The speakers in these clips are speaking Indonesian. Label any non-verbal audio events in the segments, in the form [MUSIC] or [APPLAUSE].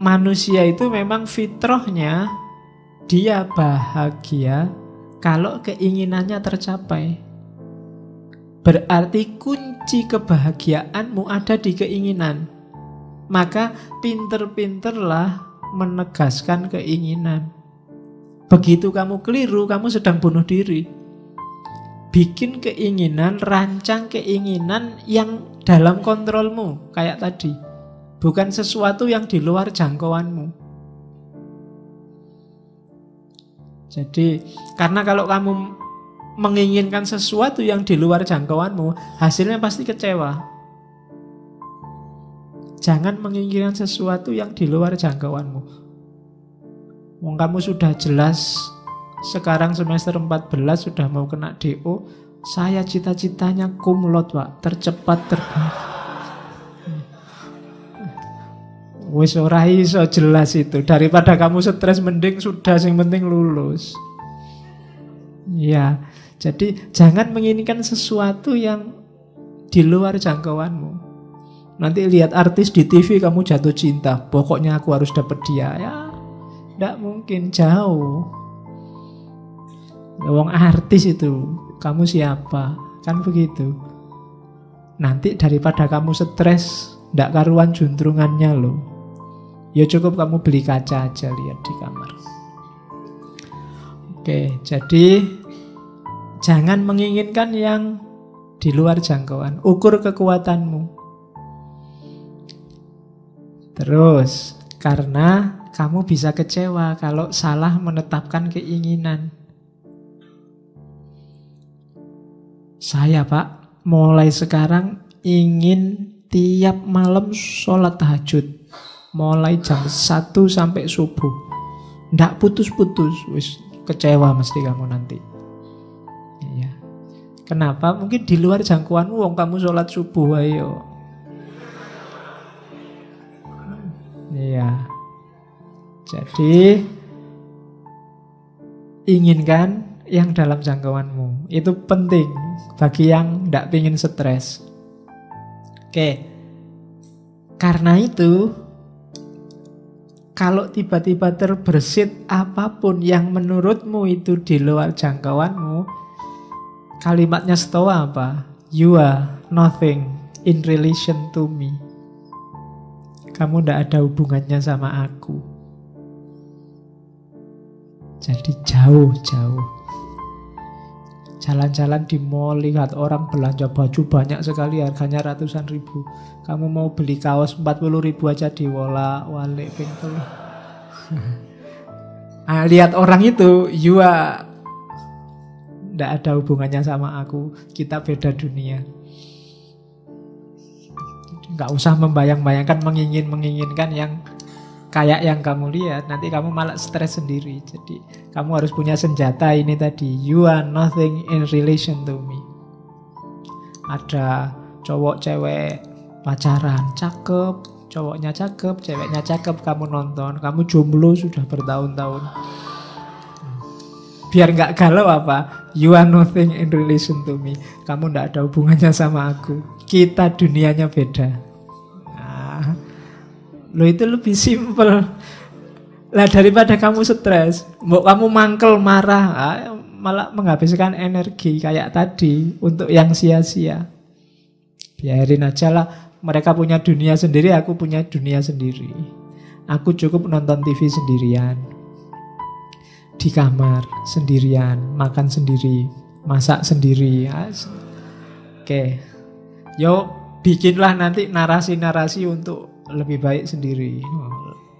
manusia itu memang fitrahnya dia bahagia kalau keinginannya tercapai. Berarti kunci kebahagiaanmu ada di keinginan. Maka pinter-pinterlah menegaskan keinginan. Begitu kamu keliru, kamu sedang bunuh diri. Bikin keinginan, rancang keinginan yang dalam kontrolmu, kayak tadi. Bukan sesuatu yang di luar jangkauanmu. Jadi, karena kalau kamu menginginkan sesuatu yang di luar jangkauanmu, hasilnya pasti kecewa. Jangan menginginkan sesuatu yang di luar jangkauanmu. Wong kamu sudah jelas sekarang semester 14 sudah mau kena DO, saya cita-citanya kumlot, Pak, tercepat terbaik. Wis ora iso jelas itu. Daripada kamu stres mending sudah sing penting lulus. Ya, jadi jangan menginginkan sesuatu yang di luar jangkauanmu. Nanti lihat artis di TV kamu jatuh cinta, pokoknya aku harus dapat dia. Ya, tidak mungkin jauh. Wong artis itu, kamu siapa? Kan begitu. Nanti daripada kamu stres, tidak karuan juntrungannya loh. Ya cukup kamu beli kaca aja lihat di kamar. Oke, jadi jangan menginginkan yang di luar jangkauan. Ukur kekuatanmu. Terus, karena kamu bisa kecewa kalau salah menetapkan keinginan. Saya, Pak, mulai sekarang ingin tiap malam sholat tahajud mulai jam 1 sampai subuh. Ndak putus-putus, wis kecewa mesti kamu nanti. Iya. Kenapa? Mungkin di luar jangkauanmu wong kamu sholat subuh ayo. Iya. Jadi inginkan yang dalam jangkauanmu. Itu penting bagi yang tidak ingin stres. Oke. Karena itu kalau tiba-tiba terbersit apa pun yang menurutmu itu di luar jangkauanmu, kalimatnya setawa apa? You are nothing in relation to me. Kamu tidak ada hubungannya sama aku. Jadi jauh-jauh. Jalan-jalan di mall, lihat orang belanja baju banyak sekali, harganya ratusan ribu. Kamu mau beli kaos 40 ribu aja di Wola, Wale, Pintu. nah, [LAUGHS] lihat orang itu, you are ada hubungannya sama aku. Kita beda dunia. Nggak usah membayang-bayangkan, mengingin-menginginkan yang kayak yang kamu lihat, nanti kamu malah stres sendiri. Jadi kamu harus punya senjata ini tadi. You are nothing in relation to me. Ada cowok cewek pacaran, cakep, cowoknya cakep, ceweknya cakep, kamu nonton, kamu jomblo sudah bertahun-tahun. Biar nggak galau apa, you are nothing in relation to me. Kamu nggak ada hubungannya sama aku. Kita dunianya beda. Lo itu lebih simpel. Lah daripada kamu stres, mau kamu mangkel marah, ah, malah menghabiskan energi kayak tadi untuk yang sia-sia. Biarin aja lah, mereka punya dunia sendiri, aku punya dunia sendiri. Aku cukup nonton TV sendirian. Di kamar sendirian, makan sendiri, masak sendiri. Ya. Oke. Yo bikinlah nanti narasi-narasi untuk lebih baik sendiri,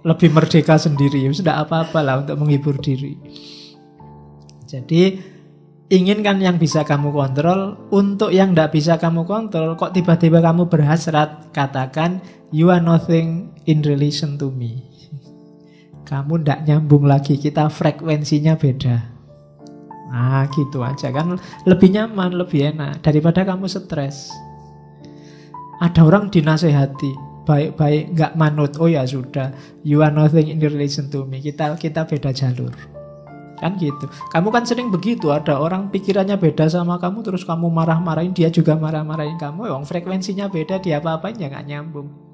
lebih merdeka sendiri, sudah apa-apa lah untuk menghibur diri. Jadi inginkan yang bisa kamu kontrol, untuk yang tidak bisa kamu kontrol, kok tiba-tiba kamu berhasrat, katakan you are nothing in relation to me. Kamu tidak nyambung lagi, kita frekuensinya beda. Nah gitu aja kan lebih nyaman, lebih enak daripada kamu stres. Ada orang dinasehati, baik-baik nggak manut oh ya sudah you are nothing in relation to me kita kita beda jalur kan gitu kamu kan sering begitu ada orang pikirannya beda sama kamu terus kamu marah-marahin dia juga marah-marahin kamu yang frekuensinya beda dia apa-apain ya nggak nyambung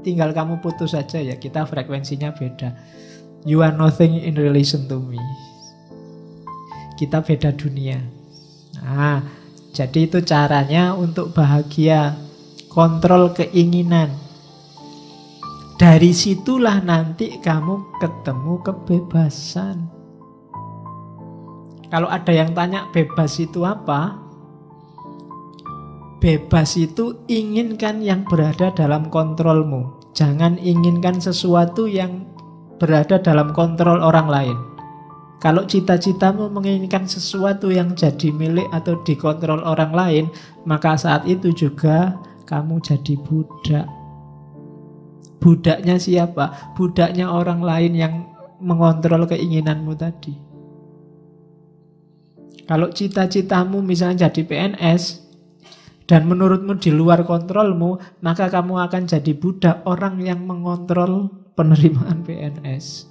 Tinggal kamu putus saja ya, kita frekuensinya beda. You are nothing in relation to me. Kita beda dunia. Nah, jadi itu caranya untuk bahagia. Kontrol keinginan. Dari situlah nanti kamu ketemu kebebasan. Kalau ada yang tanya bebas itu apa? Bebas itu inginkan yang berada dalam kontrolmu. Jangan inginkan sesuatu yang berada dalam kontrol orang lain. Kalau cita-citamu menginginkan sesuatu yang jadi milik atau dikontrol orang lain, maka saat itu juga kamu jadi budak. Budaknya siapa? Budaknya orang lain yang mengontrol keinginanmu tadi. Kalau cita-citamu misalnya jadi PNS, dan menurutmu di luar kontrolmu, maka kamu akan jadi budak orang yang mengontrol penerimaan PNS.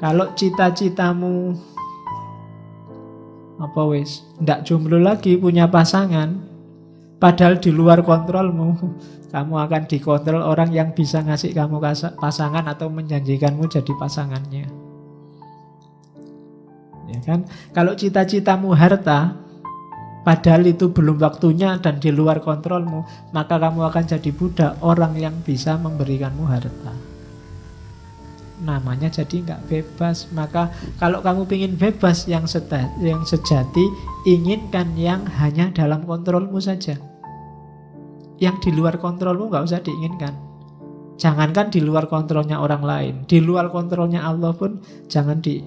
Kalau cita-citamu apa wis, ndak jomblo lagi punya pasangan, padahal di luar kontrolmu, kamu akan dikontrol orang yang bisa ngasih kamu pasangan atau menjanjikanmu jadi pasangannya. Ya kan? Kalau cita-citamu harta, Padahal itu belum waktunya dan di luar kontrolmu Maka kamu akan jadi budak orang yang bisa memberikanmu harta Namanya jadi nggak bebas Maka kalau kamu ingin bebas yang, yang sejati Inginkan yang hanya dalam kontrolmu saja Yang di luar kontrolmu nggak usah diinginkan Jangankan di luar kontrolnya orang lain Di luar kontrolnya Allah pun jangan di,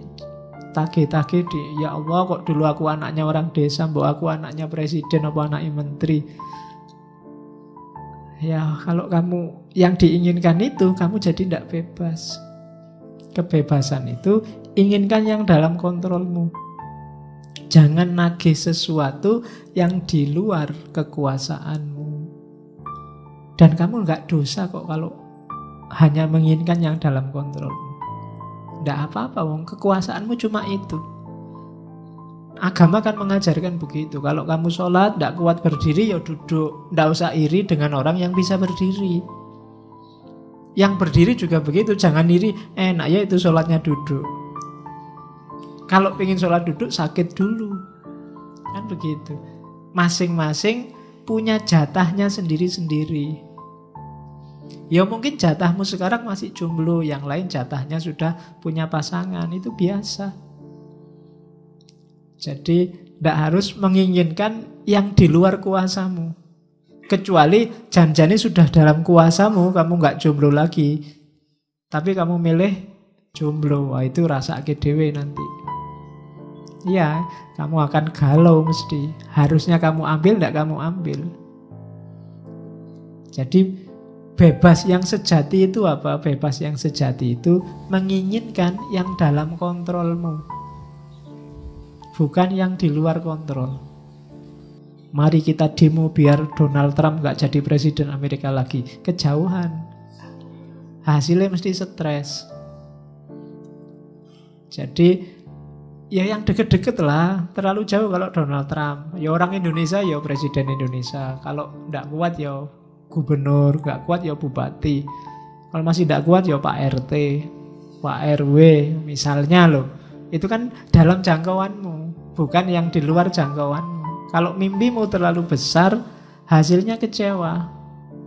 tagih-tagih di ya Allah kok dulu aku anaknya orang desa, mbok aku anaknya presiden apa anaknya menteri. Ya kalau kamu yang diinginkan itu kamu jadi tidak bebas. Kebebasan itu inginkan yang dalam kontrolmu. Jangan nagih sesuatu yang di luar kekuasaanmu. Dan kamu nggak dosa kok kalau hanya menginginkan yang dalam kontrolmu. Tidak apa-apa, wong kekuasaanmu cuma itu. Agama kan mengajarkan begitu. Kalau kamu sholat, tidak kuat berdiri, ya duduk. Tidak usah iri dengan orang yang bisa berdiri. Yang berdiri juga begitu, jangan iri. Enak ya itu sholatnya duduk. Kalau ingin sholat duduk, sakit dulu. Kan begitu. Masing-masing punya jatahnya sendiri-sendiri. Ya mungkin jatahmu sekarang masih jomblo, yang lain jatahnya sudah punya pasangan, itu biasa. Jadi tidak harus menginginkan yang di luar kuasamu. Kecuali janjani sudah dalam kuasamu, kamu nggak jomblo lagi. Tapi kamu milih jomblo, wah itu rasa dewe nanti. Ya, kamu akan galau mesti. Harusnya kamu ambil, tidak kamu ambil. Jadi Bebas yang sejati itu apa? Bebas yang sejati itu menginginkan yang dalam kontrolmu. Bukan yang di luar kontrol. Mari kita demo biar Donald Trump gak jadi presiden Amerika lagi. Kejauhan. Hasilnya mesti stres. Jadi ya yang deket-deket lah. Terlalu jauh kalau Donald Trump. Ya orang Indonesia ya presiden Indonesia. Kalau nggak kuat ya gubernur, gak kuat ya bupati. Kalau masih tidak kuat ya Pak RT, Pak RW misalnya loh. Itu kan dalam jangkauanmu, bukan yang di luar jangkauanmu. Kalau mimpimu terlalu besar, hasilnya kecewa.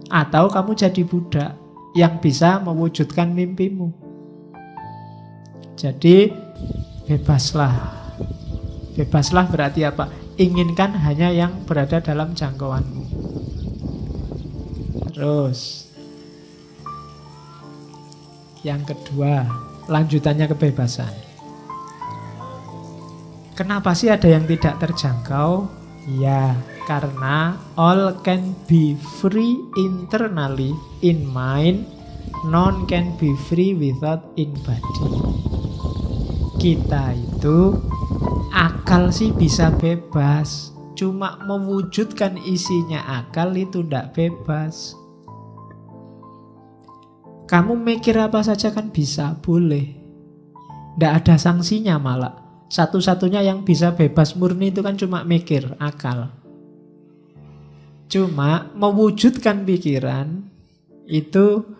Atau kamu jadi budak yang bisa mewujudkan mimpimu. Jadi bebaslah. Bebaslah berarti apa? Inginkan hanya yang berada dalam jangkauanmu. Terus Yang kedua Lanjutannya kebebasan Kenapa sih ada yang tidak terjangkau? Ya, karena all can be free internally in mind, none can be free without in body. Kita itu akal sih bisa bebas, cuma mewujudkan isinya akal itu tidak bebas. Kamu mikir apa saja kan bisa, boleh. Tidak ada sanksinya malah. Satu-satunya yang bisa bebas murni itu kan cuma mikir, akal. Cuma mewujudkan pikiran itu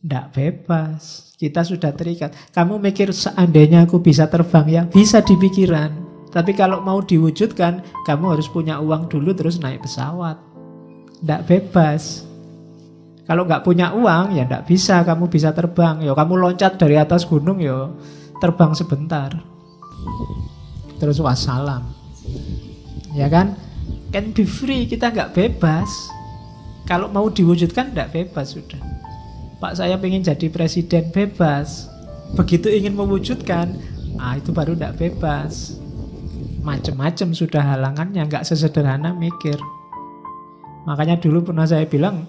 tidak bebas. Kita sudah terikat. Kamu mikir seandainya aku bisa terbang ya, bisa di pikiran. Tapi kalau mau diwujudkan, kamu harus punya uang dulu terus naik pesawat. Tidak bebas. Kalau nggak punya uang ya tidak bisa kamu bisa terbang. Yo kamu loncat dari atas gunung yo terbang sebentar. Terus wassalam. Ya kan? Can be free, kita nggak bebas. Kalau mau diwujudkan tidak bebas sudah. Pak saya ingin jadi presiden bebas. Begitu ingin mewujudkan, ah itu baru tidak bebas. Macem-macem sudah halangannya, nggak sesederhana mikir. Makanya dulu pernah saya bilang,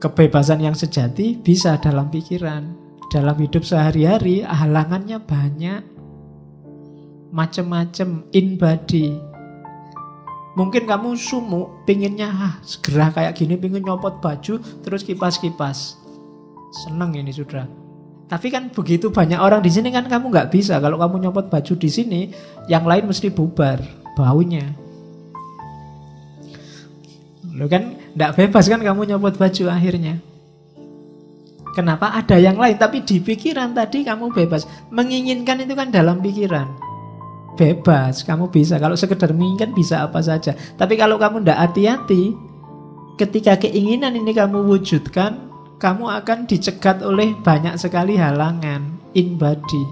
kebebasan yang sejati bisa dalam pikiran. Dalam hidup sehari-hari, halangannya banyak. Macem-macem, in body. Mungkin kamu sumuk, pinginnya ah, segera kayak gini, pingin nyopot baju, terus kipas-kipas. Seneng ini sudah. Tapi kan begitu banyak orang di sini kan kamu nggak bisa. Kalau kamu nyopot baju di sini, yang lain mesti bubar baunya. Lo kan nggak bebas kan kamu nyopot baju akhirnya. Kenapa ada yang lain? Tapi di pikiran tadi kamu bebas. Menginginkan itu kan dalam pikiran bebas, kamu bisa. Kalau sekedar menginginkan bisa apa saja. Tapi kalau kamu tidak hati-hati, ketika keinginan ini kamu wujudkan, kamu akan dicegat oleh banyak sekali halangan in body,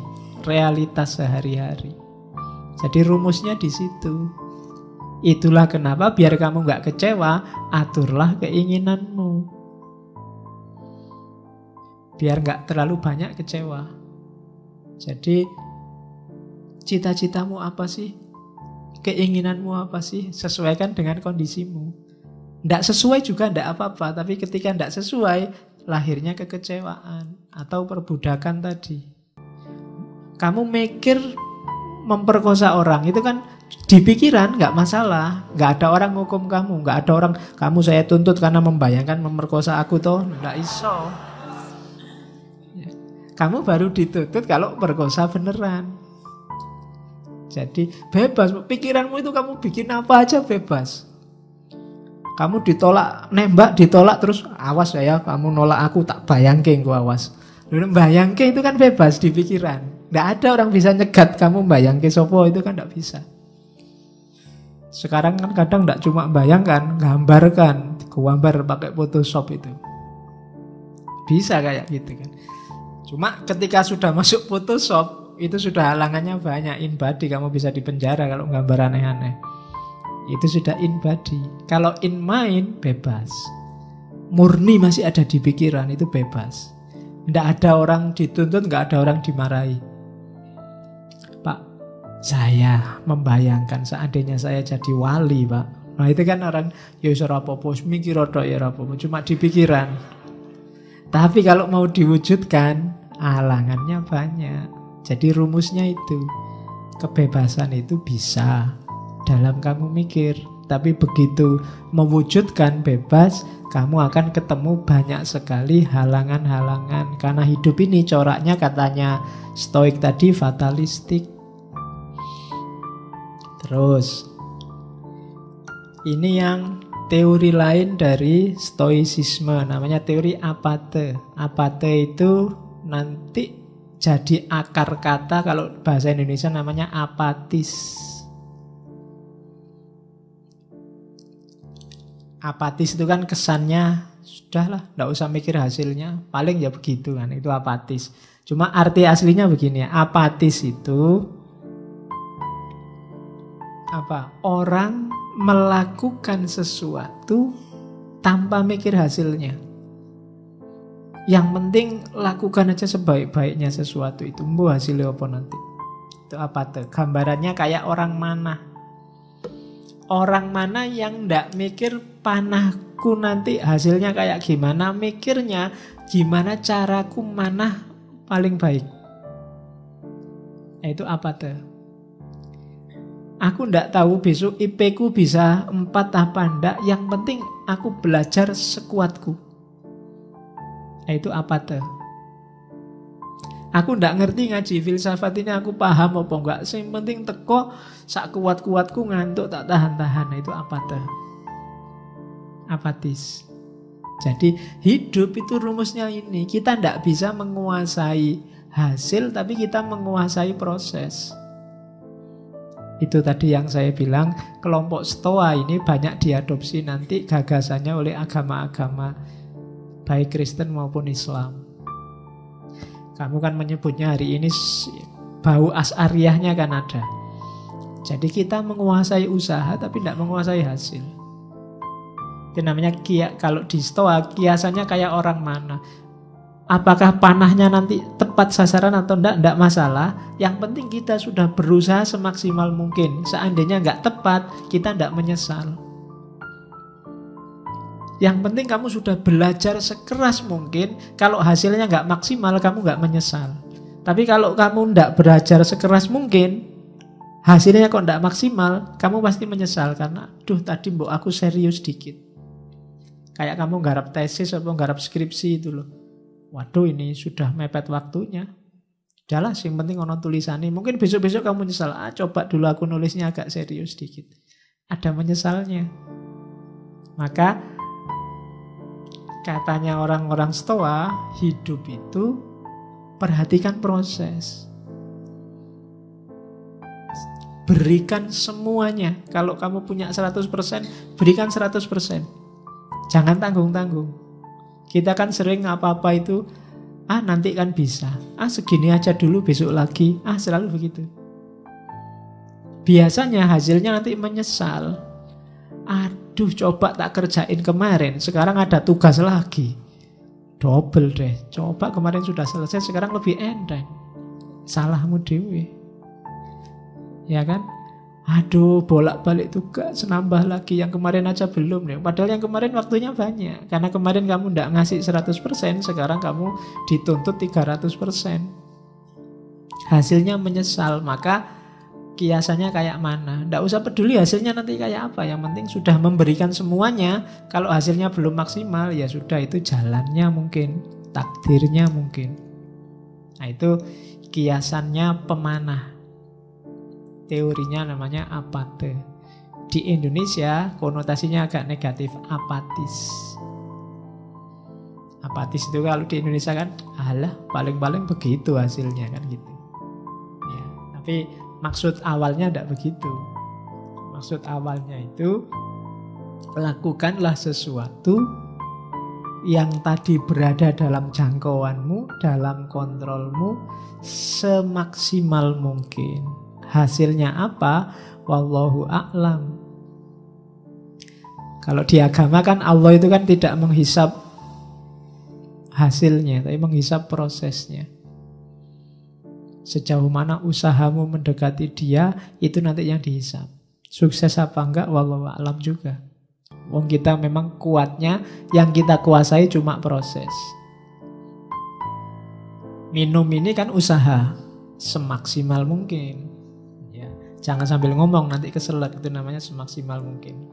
realitas sehari-hari. Jadi rumusnya di situ. Itulah kenapa biar kamu nggak kecewa, aturlah keinginanmu. Biar nggak terlalu banyak kecewa. Jadi Cita-citamu apa sih? Keinginanmu apa sih? Sesuaikan dengan kondisimu. Tidak sesuai juga tidak apa-apa, tapi ketika tidak sesuai, lahirnya kekecewaan atau perbudakan tadi. Kamu mikir memperkosa orang itu kan di pikiran nggak masalah, nggak ada orang hukum kamu, nggak ada orang kamu saya tuntut karena membayangkan memperkosa aku toh nggak iso. Ya. Kamu baru dituntut kalau perkosa beneran. Jadi bebas, pikiranmu itu kamu bikin apa aja bebas. Kamu ditolak, nembak ditolak terus awas ya kamu nolak aku tak bayangke gua awas. Bayangke itu kan bebas di pikiran. Tidak ada orang bisa nyegat kamu bayangke sopo itu kan tidak bisa. Sekarang kan kadang tidak cuma bayangkan, gambarkan, gambar pakai Photoshop itu. Bisa kayak gitu kan. Cuma ketika sudah masuk Photoshop, itu sudah halangannya banyak in body kamu bisa dipenjara kalau gambar aneh-aneh itu sudah in body. Kalau in mind bebas. Murni masih ada di pikiran itu bebas. Tidak ada orang dituntut nggak ada orang dimarahi. Pak saya membayangkan seandainya saya jadi wali Pak. Nah itu kan orang ya apa-apa mikir ya apa cuma di pikiran. Tapi kalau mau diwujudkan halangannya banyak. Jadi rumusnya itu kebebasan itu bisa dalam kamu mikir, tapi begitu mewujudkan bebas, kamu akan ketemu banyak sekali halangan-halangan karena hidup ini coraknya katanya stoik tadi fatalistik. Terus ini yang teori lain dari stoicisme namanya teori apate. Apate itu nanti jadi akar kata kalau bahasa Indonesia namanya apatis. Apatis itu kan kesannya sudahlah, tidak usah mikir hasilnya, paling ya begitu kan, itu apatis. Cuma arti aslinya begini, apatis itu apa? Orang melakukan sesuatu tanpa mikir hasilnya. Yang penting lakukan aja sebaik-baiknya sesuatu itu. Bu hasilnya apa nanti? Itu apa tuh? Gambarannya kayak orang mana? Orang mana yang ndak mikir panahku nanti hasilnya kayak gimana? Mikirnya gimana caraku mana paling baik? Itu apa tuh? Aku ndak tahu besok IP ku bisa empat apa ndak. Yang penting aku belajar sekuatku. Itu apa tuh? Aku ndak ngerti ngaji filsafat ini aku paham apa enggak. Yang penting teko sak kuat-kuatku ngantuk tak tahan-tahan. Nah, itu apa tuh? Apatis. Jadi hidup itu rumusnya ini. Kita tidak bisa menguasai hasil, tapi kita menguasai proses. Itu tadi yang saya bilang, kelompok Stoa ini banyak diadopsi nanti gagasannya oleh agama-agama, baik Kristen maupun Islam. Kamu kan menyebutnya hari ini bau asariahnya kan ada. Jadi kita menguasai usaha tapi tidak menguasai hasil. Itu namanya kia, kalau di stoa kiasannya kayak orang mana. Apakah panahnya nanti tepat sasaran atau tidak, tidak masalah. Yang penting kita sudah berusaha semaksimal mungkin. Seandainya nggak tepat, kita tidak menyesal. Yang penting kamu sudah belajar sekeras mungkin. Kalau hasilnya nggak maksimal, kamu nggak menyesal. Tapi kalau kamu tidak belajar sekeras mungkin, hasilnya kok tidak maksimal, kamu pasti menyesal karena, duh tadi mbok aku serius dikit. Kayak kamu garap tesis atau garap skripsi itu loh. Waduh ini sudah mepet waktunya. Udahlah, yang penting ono tulisannya. Mungkin besok-besok kamu menyesal. Ah, coba dulu aku nulisnya agak serius dikit. Ada menyesalnya. Maka katanya orang-orang stoa, hidup itu perhatikan proses. Berikan semuanya. Kalau kamu punya 100%, berikan 100%. Jangan tanggung-tanggung. Kita kan sering apa-apa itu, ah nanti kan bisa. Ah segini aja dulu besok lagi. Ah selalu begitu. Biasanya hasilnya nanti menyesal. Aduh coba tak kerjain kemarin, sekarang ada tugas lagi. Double deh. Coba kemarin sudah selesai, sekarang lebih enteng. Salahmu dewi. Ya kan? Aduh, bolak-balik tugas, nambah lagi. Yang kemarin aja belum nih. Padahal yang kemarin waktunya banyak. Karena kemarin kamu tidak ngasih 100%, sekarang kamu dituntut 300%. Hasilnya menyesal, maka kiasannya kayak mana. Tidak usah peduli hasilnya nanti kayak apa. Yang penting sudah memberikan semuanya. Kalau hasilnya belum maksimal, ya sudah itu jalannya mungkin. Takdirnya mungkin. Nah itu kiasannya pemanah teorinya namanya apate. Di Indonesia konotasinya agak negatif, apatis. Apatis itu kalau di Indonesia kan, alah paling-paling begitu hasilnya kan gitu. Ya, tapi maksud awalnya tidak begitu. Maksud awalnya itu lakukanlah sesuatu yang tadi berada dalam jangkauanmu, dalam kontrolmu semaksimal mungkin. Hasilnya apa? Wallahu a'lam. Kalau di agama kan Allah itu kan tidak menghisap hasilnya, tapi menghisap prosesnya. Sejauh mana usahamu mendekati dia, itu nanti yang dihisap. Sukses apa enggak, wallahu a'lam juga. Wong kita memang kuatnya, yang kita kuasai cuma proses. Minum ini kan usaha, semaksimal mungkin. Jangan sambil ngomong nanti keselak itu namanya semaksimal mungkin.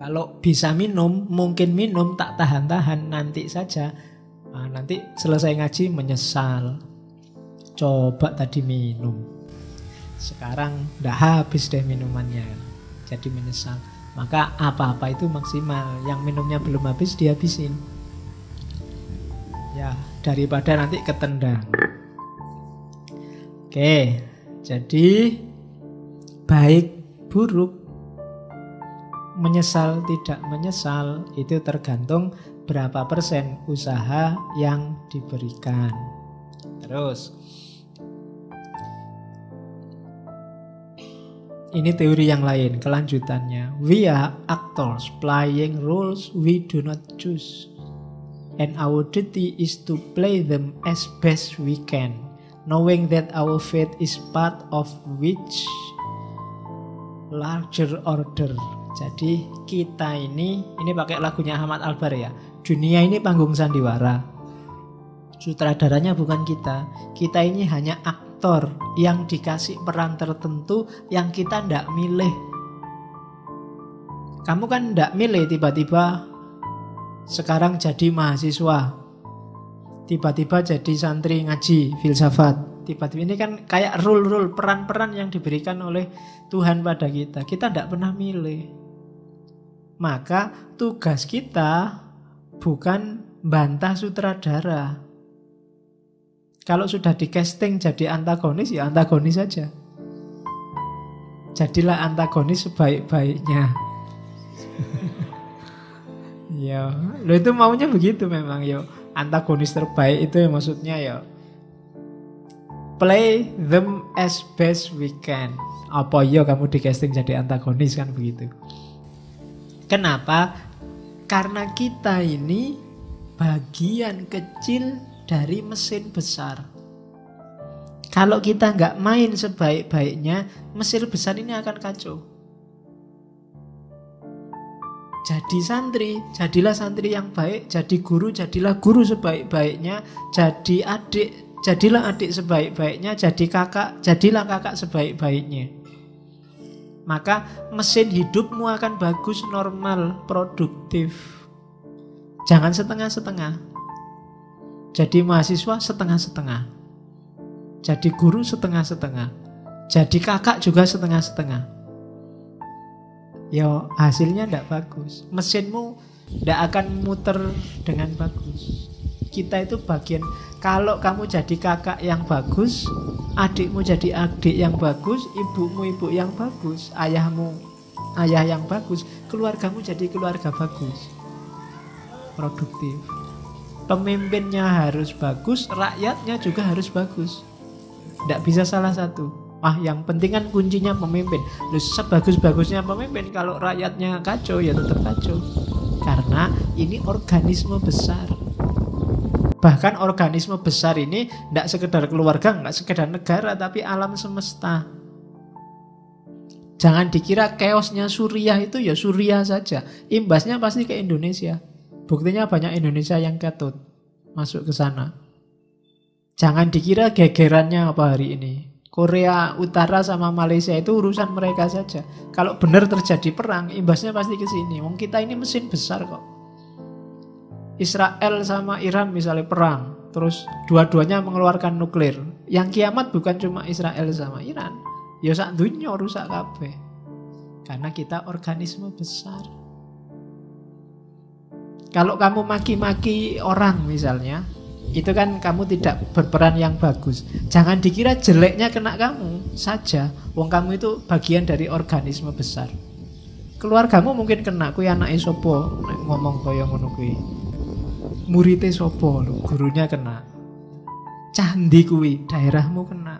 Kalau bisa minum, mungkin minum tak tahan-tahan nanti saja. Nah, nanti selesai ngaji menyesal. Coba tadi minum. Sekarang udah habis deh minumannya. Jadi menyesal. Maka apa-apa itu maksimal. Yang minumnya belum habis dihabisin. Ya, daripada nanti ketendang. Oke, jadi baik buruk menyesal tidak menyesal itu tergantung berapa persen usaha yang diberikan. Terus ini teori yang lain kelanjutannya. We are actors playing roles we do not choose and our duty is to play them as best we can, knowing that our fate is part of which larger order. Jadi kita ini, ini pakai lagunya Ahmad Albar ya. Dunia ini panggung sandiwara. Sutradaranya bukan kita. Kita ini hanya aktor yang dikasih peran tertentu yang kita ndak milih. Kamu kan ndak milih tiba-tiba sekarang jadi mahasiswa. Tiba-tiba jadi santri ngaji filsafat. Tiba-tiba ini kan kayak rule-rule peran-peran yang diberikan oleh Tuhan pada kita. Kita tidak pernah milih. Maka tugas kita bukan bantah sutradara. Kalau sudah di casting jadi antagonis ya antagonis saja. Jadilah antagonis sebaik-baiknya. [LAUGHS] ya, lo itu maunya begitu memang ya. Antagonis terbaik itu ya maksudnya ya play them as best we can. Apa ya kamu di casting jadi antagonis kan begitu. Kenapa? Karena kita ini bagian kecil dari mesin besar. Kalau kita nggak main sebaik-baiknya, mesin besar ini akan kacau. Jadi santri, jadilah santri yang baik, jadi guru, jadilah guru sebaik-baiknya, jadi adik, Jadilah adik sebaik-baiknya, jadi kakak, jadilah kakak sebaik-baiknya. Maka mesin hidupmu akan bagus, normal, produktif. Jangan setengah-setengah. Jadi mahasiswa setengah-setengah. Jadi guru setengah-setengah. Jadi kakak juga setengah-setengah. Yo hasilnya tidak bagus. Mesinmu tidak akan muter dengan bagus kita itu bagian kalau kamu jadi kakak yang bagus, adikmu jadi adik yang bagus, ibumu ibu yang bagus, ayahmu ayah yang bagus, keluargamu jadi keluarga bagus. Produktif. Pemimpinnya harus bagus, rakyatnya juga harus bagus. Tidak bisa salah satu. Ah, yang penting kan kuncinya pemimpin. Lu sebagus-bagusnya pemimpin kalau rakyatnya kacau ya tetap kacau. Karena ini organisme besar. Bahkan organisme besar ini tidak sekedar keluarga, nggak sekedar negara, tapi alam semesta. Jangan dikira keosnya Suriah itu ya Suriah saja. Imbasnya pasti ke Indonesia. Buktinya banyak Indonesia yang ketut masuk ke sana. Jangan dikira gegerannya apa hari ini. Korea Utara sama Malaysia itu urusan mereka saja. Kalau benar terjadi perang, imbasnya pasti ke sini. Wong kita ini mesin besar kok. Israel sama Iran misalnya perang, terus dua-duanya mengeluarkan nuklir. Yang kiamat bukan cuma Israel sama Iran, ya sak dunia rusak kabeh. Karena kita organisme besar. Kalau kamu maki-maki orang misalnya, itu kan kamu tidak berperan yang bagus. Jangan dikira jeleknya kena kamu saja. Wong kamu itu bagian dari organisme besar. Keluargamu mungkin kena kuwi anake sapa ngomong kaya ngono muridnya sopo gurunya kena. Candi kuwi daerahmu kena.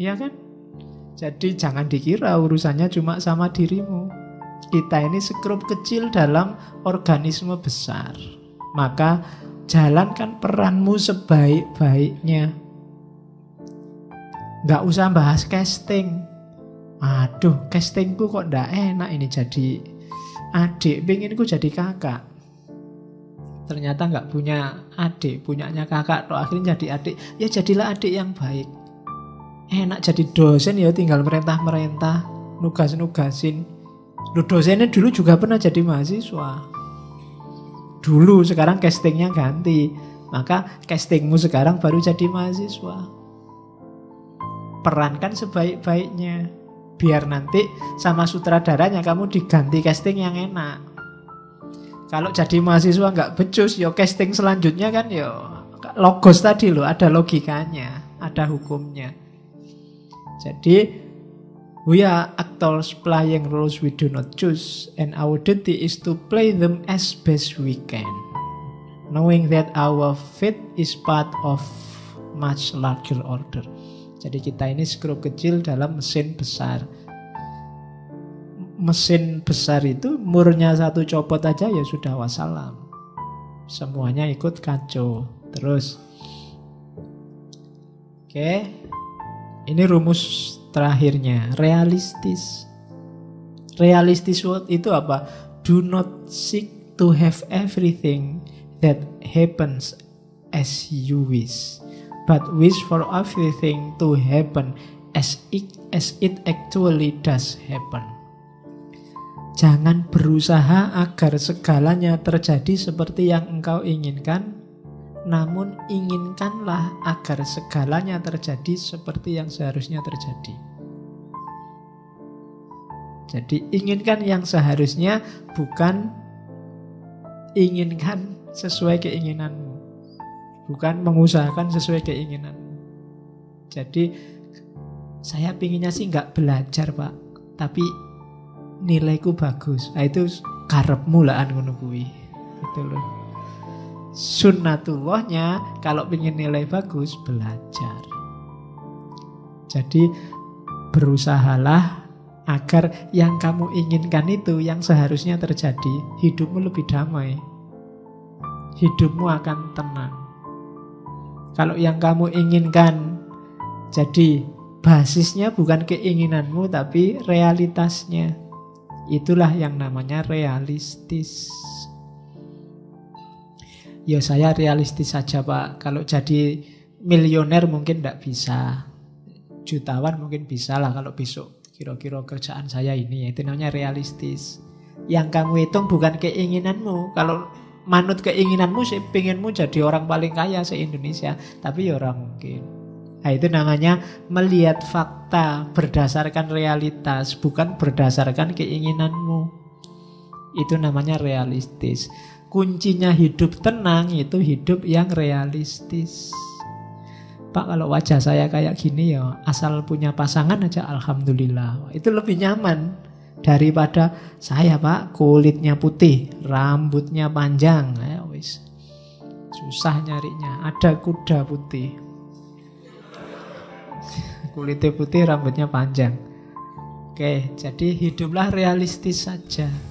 Iya kan? Jadi jangan dikira urusannya cuma sama dirimu. Kita ini sekrup kecil dalam organisme besar. Maka jalankan peranmu sebaik-baiknya. Nggak usah bahas casting. Aduh castingku kok ndak enak ini jadi adik. Pinginku jadi kakak ternyata nggak punya adik, punyanya kakak, toh akhirnya jadi adik, ya jadilah adik yang baik. Enak jadi dosen ya tinggal merentah-merentah, nugas-nugasin. Lu dosennya dulu juga pernah jadi mahasiswa. Dulu, sekarang castingnya ganti. Maka castingmu sekarang baru jadi mahasiswa. Perankan sebaik-baiknya. Biar nanti sama sutradaranya kamu diganti casting yang enak. Kalau jadi mahasiswa nggak becus, yo casting selanjutnya kan yo logos tadi loh, ada logikanya, ada hukumnya. Jadi we are actors playing roles we do not choose, and our duty is to play them as best we can, knowing that our fate is part of much larger order. Jadi kita ini skrup kecil dalam mesin besar mesin besar itu murnya satu copot aja ya sudah wassalam. Semuanya ikut kacau. Terus. Oke. Ini rumus terakhirnya, realistis. Realistis itu apa? Do not seek to have everything that happens as you wish, but wish for everything to happen as it, as it actually does happen. Jangan berusaha agar segalanya terjadi seperti yang engkau inginkan, namun inginkanlah agar segalanya terjadi seperti yang seharusnya terjadi. Jadi inginkan yang seharusnya bukan inginkan sesuai keinginanmu. Bukan mengusahakan sesuai keinginanmu. Jadi saya pinginnya sih nggak belajar pak, tapi nilaiku bagus. Nah itu karepmu lah ngono kuwi. Gitu loh. Sunnatullahnya kalau ingin nilai bagus belajar. Jadi berusahalah agar yang kamu inginkan itu yang seharusnya terjadi, hidupmu lebih damai. Hidupmu akan tenang. Kalau yang kamu inginkan jadi basisnya bukan keinginanmu tapi realitasnya. Itulah yang namanya realistis. Ya saya realistis saja Pak. Kalau jadi milioner mungkin tidak bisa. Jutawan mungkin bisa lah kalau besok kira-kira kerjaan saya ini. Itu namanya realistis. Yang kamu hitung bukan keinginanmu. Kalau manut keinginanmu sih pengenmu jadi orang paling kaya se-Indonesia. Tapi ya orang mungkin. Nah, itu namanya melihat fakta berdasarkan realitas, bukan berdasarkan keinginanmu. Itu namanya realistis. Kuncinya hidup tenang itu hidup yang realistis. Pak kalau wajah saya kayak gini ya asal punya pasangan aja alhamdulillah. Itu lebih nyaman daripada saya Pak kulitnya putih, rambutnya panjang. Ya, wis. Susah nyarinya. Ada kuda putih kulitnya putih, rambutnya panjang. Oke, jadi hiduplah realistis saja.